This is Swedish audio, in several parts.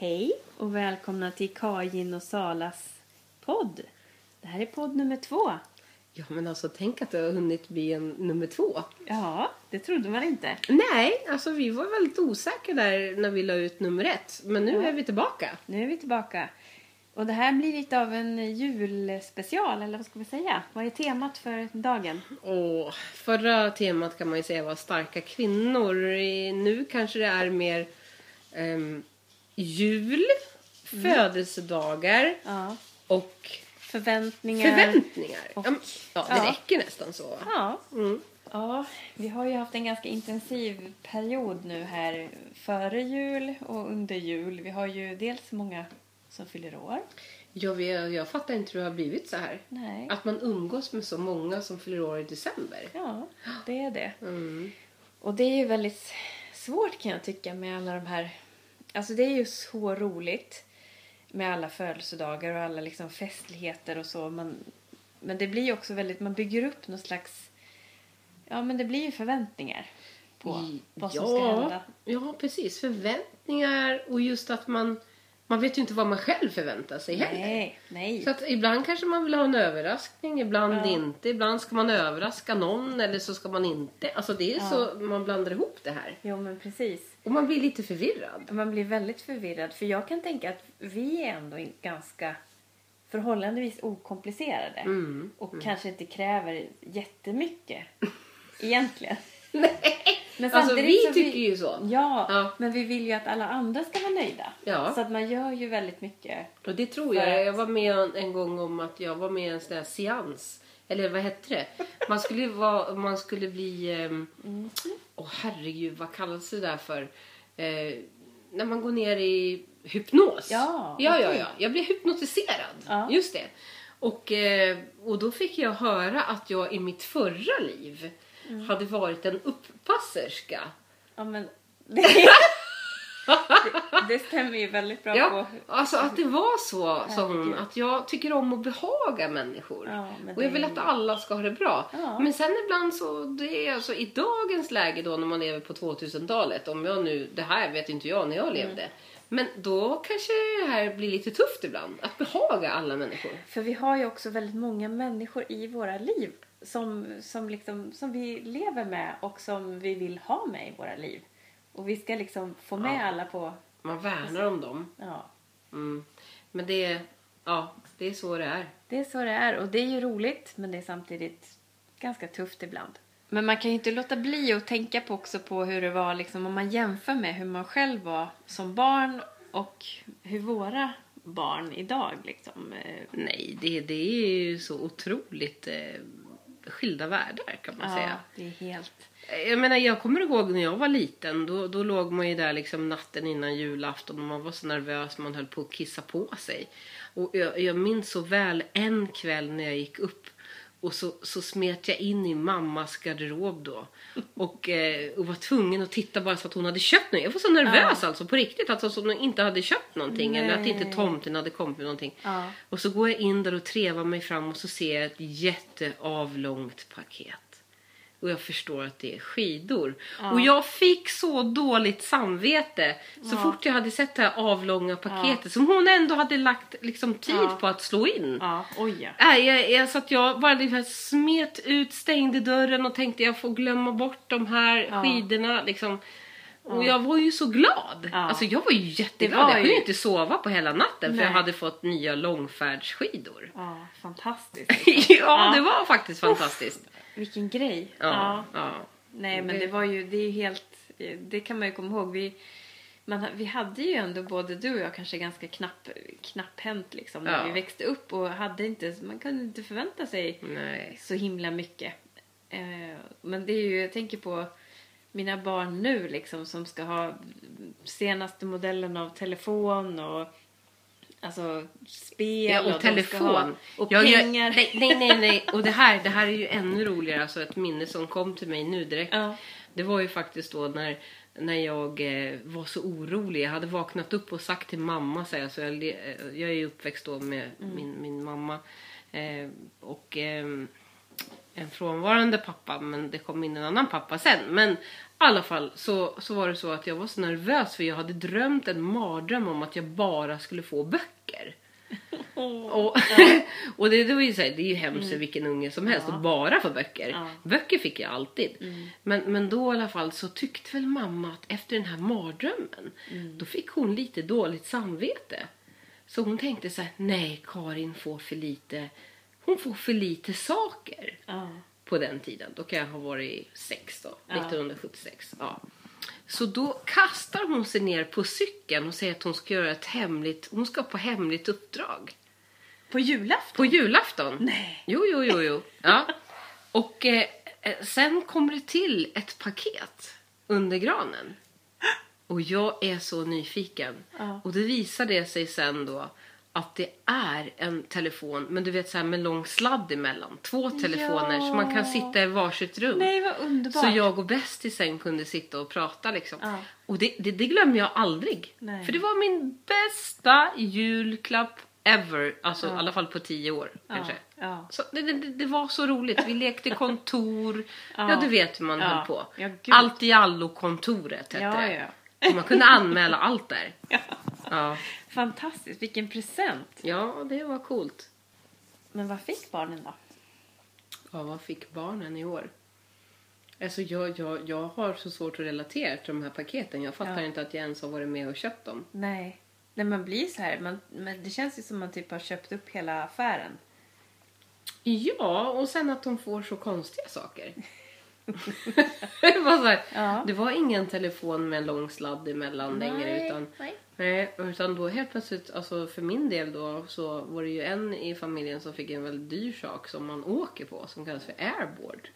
Hej och välkomna till Kajin och Salas podd. Det här är podd nummer två. Ja, men alltså tänk att det har hunnit bli en nummer två. Ja, det trodde man inte. Nej, alltså vi var väldigt osäkra där när vi la ut nummer ett. Men nu Ja. är vi tillbaka. Nu är vi tillbaka. Och det här blir lite av en julspecial, eller vad ska vi säga? Vad är temat för dagen? Och förra temat kan man ju säga var starka kvinnor. Nu kanske det är mer ehm, jul, födelsedagar Ja, och förväntningar. förväntningar. Och- ja, det ja. räcker nästan så. Ja. Mm. ja, vi har ju haft en ganska intensiv period nu här före jul och under jul. Vi har ju dels många som fyller år. Jag, vet, jag fattar inte hur det har blivit så här. Nej. Att man umgås med så många som fyller år i december. Ja, det är det. Mm. Och det är ju väldigt svårt kan jag tycka med alla de här... Alltså det är ju så roligt med alla födelsedagar och alla liksom festligheter och så. Man, men det blir också väldigt... Man bygger upp någon slags... Ja, men det blir ju förväntningar på I- vad som ska hända. Ja, precis. Förväntningar och just att man... Man vet ju inte vad man själv förväntar sig heller. Nej, nej. Så att ibland kanske man vill ha en överraskning, ibland Ja. inte. Ibland ska man överraska någon eller så ska man inte. Alltså det är Ja. så man blandar ihop det här. Jo, men precis. Och man blir lite förvirrad. Man blir väldigt förvirrad. För jag kan tänka att vi är ändå ganska förhållandevis okomplicerade. Mm. Och kanske inte kräver jättemycket egentligen. Nej. Men Alltså vi tycker ju så. Ja, Ja. men vi vill ju att alla andra ska vara nöjda. Ja. Så att man gör ju väldigt mycket. Och det tror jag. att- Jag var med en gång om att jag var med i en sån där seans. Eller vad hette det? Man skulle, vara, man skulle bli... Ehm, Mm. Åh herregud, vad kallas det där för? Eh, när man går ner i hypnos. Ja, ja, ja, okej. ja. Jag blev hypnotiserad. Ja. Just det. Och, eh, och då fick jag höra att jag i mitt förra liv Mm. hade varit en uppasserska. Ja, men det, det, stämmer ju väldigt bra Ja, på... alltså att det var så, Herregud. att jag tycker om att behaga människor. Ja, och jag vill är att alla ska ha det bra. Ja. Men sen ibland så, det är alltså i dagens läge då när man lever på 2000-talet, om jag nu, det här vet inte jag när jag levde. Mm. Men då kanske det här blir lite tufft ibland, att behaga alla människor. För vi har ju också väldigt många människor i våra liv som, som, liksom, som vi lever med och som vi vill ha med i våra liv. Och vi ska liksom få med Ja. alla på... Man värnar om dem. Ja, Mm. Men det, ja, det är så det är. det är så det är. Och det är ju roligt men det är samtidigt ganska tufft ibland. Men man kan ju inte låta bli att tänka på också på hur det var liksom, om man jämför med hur man själv var som barn och hur våra barn idag liksom. eh, Nej, det, det är ju så otroligt eh, skilda världar kan man säga. det är helt... Jag menar, jag kommer ihåg när jag var liten. Då, då låg man ju där liksom natten innan julafton och man var så nervös man höll på att kissa på sig. Och jag, jag minns så väl en kväll när jag gick upp och så, så smet jag in i mammas garderob då. Och, eh, och var tvungen att titta bara så att hon hade köpt något. Jag var så nervös alltså på riktigt. Alltså som hon inte hade köpt någonting. Eller att inte Nej. tomten hade kommit med någonting. Ja. Och så går jag in där och trevar mig fram och så ser jag ett jätteavlångt paket. Och jag förstår att det är skidor. Ja. Och jag fick så dåligt samvete så Ja. fort jag hade sett det här avlånga paketet som hon ändå hade lagt liksom tid Ja. på att slå in. Ja, oj ja. Nej, jag, jag, så att jag bara liksom smet ut, stängde dörren och tänkte jag får glömma bort de här Ja. skidorna. Liksom. Och jag var ju så glad. Ja. Alltså jag var ju jätteglad. Var Jag kunde ju- inte sova på hela natten för Nej. jag hade fått nya långfärdsskidor. Ja, fantastiskt. ja, Ja. det var faktiskt fantastiskt. Vilken grej. Ja, ja. Nej, men Det- var ju, det är helt, det kan man ju komma ihåg. Vi, man, vi hade ju ändå både du och jag kanske ganska knapp, knapphänt liksom när Ja. vi växte upp och hade inte, man kunde inte förvänta sig Nej. så himla mycket. Eh, men det är ju, jag tänker på mina barn nu liksom som ska ha senaste modellen av telefon och alltså spel Ja, och, och telefon. ha, och Jag pengar. nej, nej, nej, nej. Och det här, det här är ju ännu roligare. Alltså ett minne som kom till mig nu direkt. Ja. Det var ju faktiskt då när, när jag eh, var så orolig. Jag hade vaknat upp och sagt till mamma. Så jag, så jag, eh, jag är ju uppväxt då med min, min mamma. Eh, och ehm, en frånvarande pappa. Men det kom in en annan pappa sen. Men alla fall så, så var det så att jag var så nervös för jag hade drömt en mardröm om att jag bara skulle få böcker. Och, och det, det, var ju så här, det är ju hemskt för vilken unge som helst Ja. att bara få böcker. Ja. Böcker fick jag alltid. Men, men då i alla fall så tyckte väl mamma att efter den här mardrömmen då fick hon lite dåligt samvete. Så hon tänkte så här, nej Karin får för lite, hon får för lite saker Ja. På den tiden. Då kan jag ha varit sex då, Ja. 1976. Ja. Så då kastar hon sig ner på cykeln och säger att hon ska göra ett hemligt, hon ska på hemligt uppdrag. På julafton? På julafton. Nej. Jo, jo, jo, jo. Ja. Och eh, eh, sen kommer det till ett paket under granen. Och jag är så nyfiken. Ja. Och det visar det sig sen då att det är en telefon, men du vet så här med lång sladd emellan. Två telefoner så man kan Ja. sitta i varsitt rum. Nej, vad underbart. Så jag och bästisen kunde sitta och prata liksom. Ja. Och det, det, det glömmer jag aldrig. Nej. För det var min bästa julklapp ever. Alltså Ja. i alla fall på tio år ja. kanske. Ja. Så det, det, det var så roligt. Vi lekte kontor. ja. Ja. du vet hur man Ja. höll på. Ja, allt i allo-kontoret hette Ja, det. ja. Man kunde anmäla allt där. ja. Fantastiskt, vilken present. ja, det var coolt. Men vad fick barnen då? Ja, vad fick barnen i år? Alltså jag, jag, jag har så svårt att relatera till de här paketen. Jag fattar Ja. inte att jag ens har varit med och köpt dem. Nej. Nej, man blir så här. Man, men det känns ju som man typ har köpt upp hela affären. Ja, och sen att de får så konstiga saker. det, var så här, Ja. det var ingen telefon med en lång sladd emellan längre. Nej, Utan, nej. nej, utan då helt plötsligt, alltså för min del då, så var det ju en i familjen som fick en väldigt dyr sak som man åker på som kallas för airboard.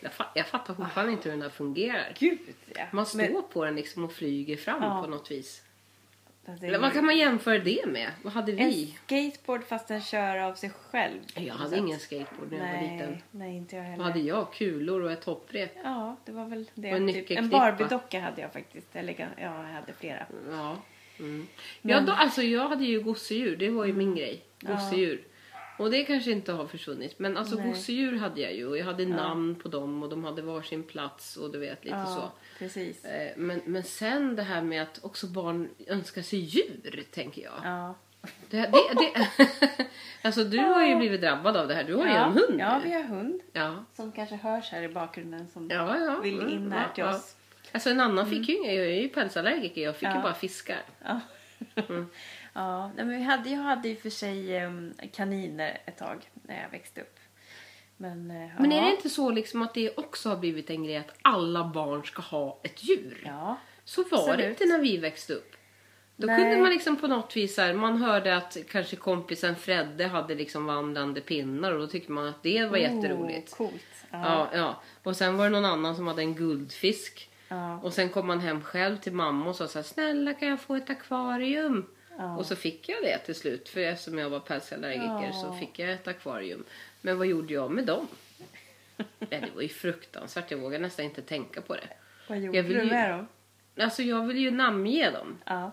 Jag, fa- jag fattar fortfarande inte hur den där fungerar. Gud, ja. Man står Men, på den liksom och flyger fram Ja. på något vis. Eller vad kan man jämföra det med? Vad hade En vi? skateboard fast den kör av sig själv. Jag hade ingen skateboard när jag var liten. Nej, nej, inte jag heller. Vad hade jag? Kulor och ett hopprep. Ja, det var väl det. Och en typ. En Barbie-docka hade jag faktiskt. Eller ja, jag hade flera. Ja. Mm. Men- Ja, då, alltså jag hade ju gosedjur. Det var ju min grej. Ja. Och det kanske inte har försvunnit. Men alltså Nej. gosedjur hade jag ju. Och jag hade namn på dem och de hade varsin plats och du vet lite ja, så. precis. Eh, Men, men sen det här med att också barn önskar sig djur, tänker jag. Ja. Det, det, det, alltså du har ju blivit drabbad av det här. Du har ju ja. en hund Ja, vi har hund. Ja. Som kanske hörs här i bakgrunden som Ja, ja. vill Mm, in här ja, till ja. oss. Alltså en annan fick ju inga, jag är ju pälsallergiker, jag fick ju Ja. bara fiskar. Ja. ja, nej, men vi hade, jag hade i och för sig em, kaniner ett tag när jag växte upp. Men, eh, Men är ja. det inte så liksom att det också har blivit en grej att alla barn ska ha ett djur? Ja, Så var det absolut. inte när vi växte upp. Då Nej. kunde man liksom på något vis här, man hörde att kanske kompisen Fredde hade liksom vandrande pinnar och då tyckte man att det var jätteroligt. Oh, coolt. Ja, ja. Och sen var det någon annan som hade en guldfisk. Ja. Och sen kom man hem själv till mamma och sa så här, snälla kan jag få ett akvarium? Ja. Och så fick jag det till slut, för eftersom jag var pälsallergiker Ja. så fick jag ett akvarium. Men vad gjorde jag med dem? ja, det var ju fruktansvärt, jag vågar nästan inte tänka på det. Vad gjorde Jag vill du ju- med dem? Alltså jag ville ju namnge dem. Ja,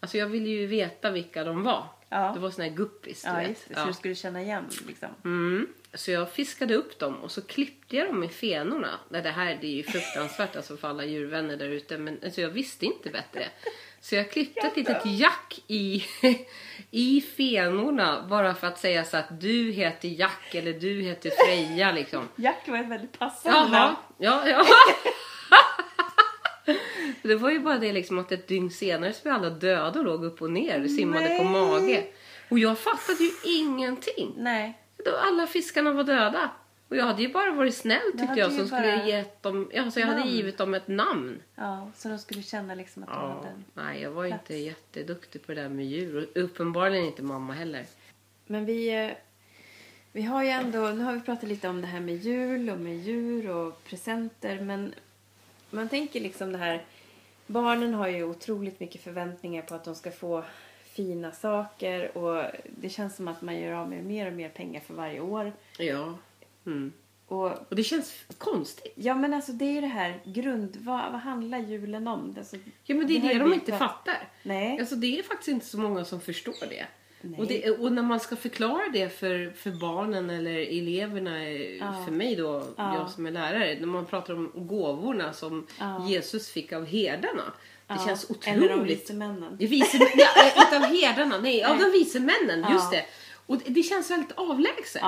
Alltså jag ville ju veta vilka de var. Ja. Det var såna här guppis, du ja vet. just det. Så Ja. du skulle känna igen liksom. Mm. Så jag fiskade upp dem och så klippte jag dem i fenorna. Nej, det här det är ju fruktansvärt alltså för alla djurvänner där ute. Men alltså, jag visste inte bättre. Så jag klippte ett litet jack i, i fenorna. Bara för att säga så att du heter Jack eller du heter Freja liksom. Jack var ett väldigt passande namn. ja, ja. Det var ju bara det liksom att ett dygn senare så var alla döda och låg upp och ner och simmade på Nej. mage. Och jag fattade ju ingenting. Nej. Då alla fiskarna var döda. Och jag hade ju bara varit snäll tyckte hade jag som skulle bara gett dem, alltså jag hade namn. givit dem ett namn. Ja, så de skulle känna liksom att de Ja. hade en... Nej, jag var plats. inte jätteduktig på det där med djur. Och uppenbarligen inte mamma heller. Men vi, eh, vi har ju ändå, nu har vi pratat lite om det här med jul och med djur och presenter men man tänker liksom det här, barnen har ju otroligt mycket förväntningar på att de ska få fina saker och det känns som att man gör av med mer och mer pengar för varje år. Ja. Mm. Och Och det känns konstigt. ja men alltså det är ju det här grund, vad, vad handlar julen om? Alltså, Ja men det är det ju de inte fattar. Nej. Alltså det är faktiskt inte så många som förstår det. Nej. Och, det, och när man ska förklara det för, för barnen eller eleverna, eh, Ja. för mig då, Ja. jag som är lärare, när man pratar om gåvorna som Ja. Jesus fick av herdarna. Det känns Eller de otroligt. vise männen. Det vise, ja, eh, inte av herdarna, nej, av Nej. de vise männen, just det. Och det, det känns väldigt avlägset.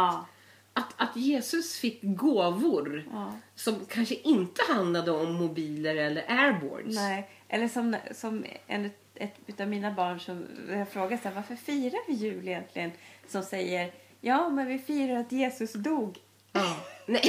Att, att Jesus fick gåvor Ja. som kanske inte handlade om mobiler eller airboards. Nej, eller som, som en, ett utav mina barn som jag frågar så här, varför firar vi jul egentligen? Som säger, ja men vi firar att Jesus dog. Ja. Nej.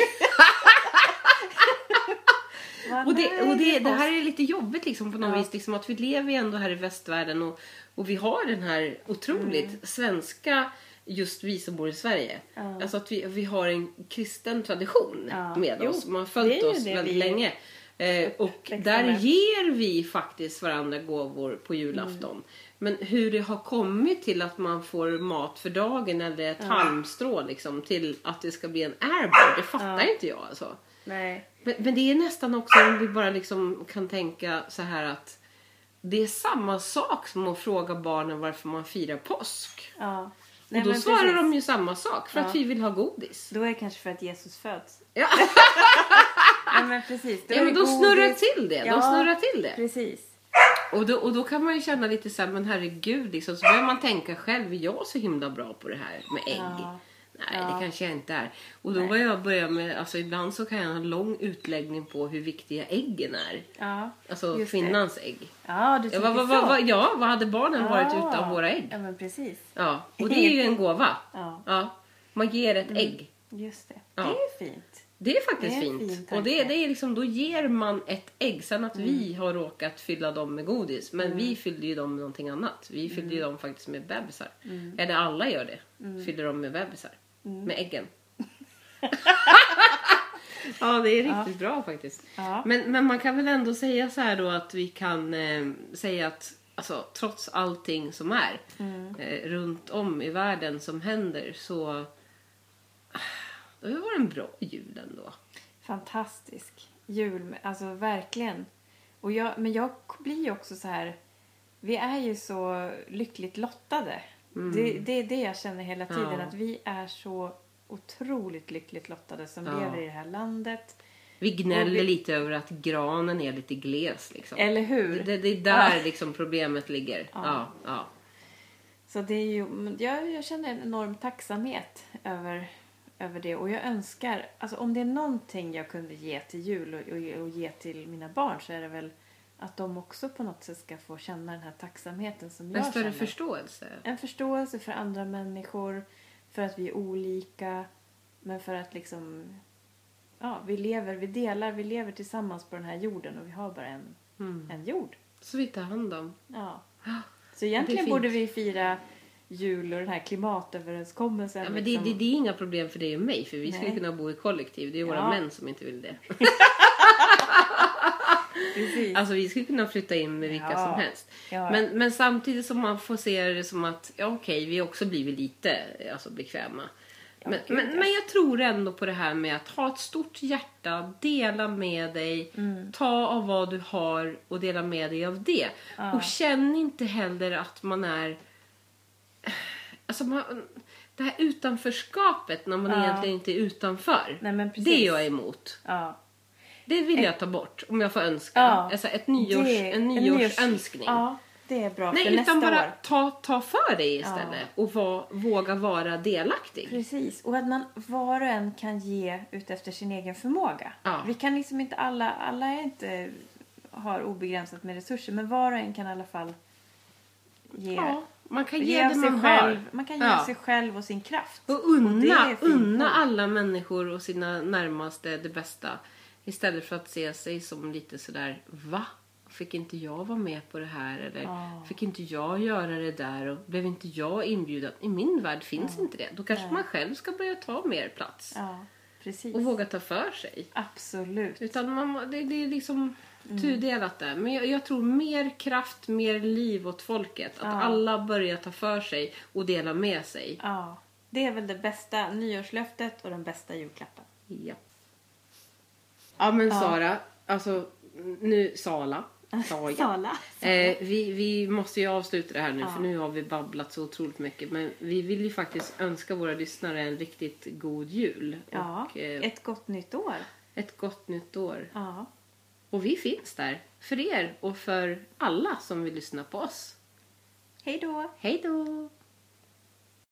Och, det, och det, det är här är lite jobbigt liksom på något Ja. vis. Liksom att vi lever ju ändå här i västvärlden och, och vi har den här otroligt svenska just vi som bor i Sverige. Ja. Alltså att vi, vi har en kristen tradition Ja. med Jo, oss som har det följt oss väldigt vi länge. Eh, och där med. ger vi faktiskt varandra gåvor på julafton. Mm. Men hur det har kommit till att man får mat för dagen eller ett halmstrå liksom, till att det ska bli en airboard, det fattar Ja. inte jag alltså. Nej. Men, men det är nästan också om vi bara liksom kan tänka så här att det är samma sak som att fråga barnen varför man firar påsk. Ja. Nej, och då svarar precis. de ju samma sak, för Ja. att vi vill ha godis. Då är det kanske för att Jesus föds. Ja, Nej men precis. ja men godis. snurrar till det. De Ja. snurrar till det. Precis. Och då, och då kan man ju känna lite så här, men herregud, liksom, så börjar man tänka själv, är jag så himla bra på det här med ägg? Ja. Nej, Ja. det kanske jag inte är. Och då var jag börjar med, alltså ibland så kan jag ha en lång utläggning på hur viktiga äggen är. Ja. Alltså det. kvinnans ägg. Ja, du Ja tycker vad, så. vad, vad, ja, vad hade barnen varit Ah. utan våra ägg? Ja men precis. Ja, och det är ju en gåva. Ja. Ja, man ger ett ägg. Just det. Ja. Det är fint. Det är faktiskt Det är fint. fin tanke. och det, det är liksom, då ger man ett ägg. Sen att vi har råkat fylla dem med godis. Men vi fyllde ju dem med någonting annat. Vi fyllde ju dem faktiskt med bebisar. Eller alla gör det. Fyller dem med bebisar. Med äggen. ja, det är riktigt bra faktiskt. Ja. Men, men man kan väl ändå säga så här då att vi kan eh, säga att alltså, trots allting som är eh, runt om i världen som händer så ah, det varit en bra jul ändå. Fantastisk jul. Alltså verkligen. Och jag, men jag blir ju också så här. Vi är ju så lyckligt lottade. Det, det är det jag känner hela tiden. Mm. Ja. Att vi är så otroligt lyckligt lottade som Ja. lever i det här landet. Vi gnäller vi- lite över att granen är lite gles. Liksom. Eller hur? Det, det är där Ja. liksom problemet ligger. Ja. Ja. Så det är ju, jag, jag känner en enorm tacksamhet över, över det. Och jag önskar, alltså om det är någonting jag kunde ge till jul och, och, och ge till mina barn så är det väl att de också på något sätt ska få känna den här tacksamheten som En jag större känner. förståelse. En förståelse för andra människor, för att vi är olika, men för att liksom, ja, vi lever, vi delar, vi lever tillsammans på den här jorden och vi har bara en, Mm. en jord. Så vi tar hand om. Ja. Så egentligen borde vi fira jul och den här klimatöverenskommelsen. Ja, men det, liksom. det, det är inga problem för dig och mig för vi skulle Nej. kunna bo i kollektiv. Det är våra Ja. män som inte vill det. Alltså vi skulle kunna flytta in med vilka Ja. som helst. Ja. Men, men samtidigt som man får se det som att ja, okej, vi har också blivit lite alltså, bekväma. men, gud, men, ja. men jag tror ändå på det här med att ha ett stort hjärta, dela med dig, Mm. ta av vad du har och dela med dig av det. Ja. Och känn inte heller att man är... Alltså man, det här utanförskapet när man Ja. egentligen inte är utanför. Nej, men det är jag emot. ja. Det vill jag ta bort om jag får önska. Ja. Alltså ett nyårs, Det- en nyårs- nyårsönskning. Ja, det är bra Nej, för utan nästa bara år. ta, ta för dig istället och var, våga vara delaktig. Precis. Och att man var och en kan ge ut efter sin egen förmåga. Ja. Vi kan liksom inte alla, alla är inte, har obegränsat med resurser, men var och en kan i alla fall ge, Ja, man kan ge, ge det sig man själv. har. Man kan ge Ja. sig själv och sin kraft. Och unna, fint unna alla människor och sina närmaste det bästa. Istället för att se sig som lite sådär, va? Fick inte jag vara med på det här? Eller Ja. fick inte jag göra det där? Och blev inte jag inbjuden? I min värld finns inte det. Då kanske Nej. man själv ska börja ta mer plats. Ja, precis. Och våga ta för sig. Absolut. Utan man, det, det är liksom Mm. tudelat där. Men jag, jag tror mer kraft, mer liv åt folket. Att Ja. alla börjar ta för sig och dela med sig. Ja, det är väl det bästa nyårslöftet och den bästa julklappen. Ja. Ja men Ja. Sara, alltså nu Sala. Sa jag. Sala. Eh, vi, vi måste ju avsluta det här nu Ja. för nu har vi babblat så otroligt mycket. Men vi vill ju faktiskt önska våra lyssnare en riktigt god jul. Ja, Och eh, ett gott nytt år. ett gott nytt år. Ja. Och vi finns där för er och för alla som vill lyssna på oss. Hej då! Hej då!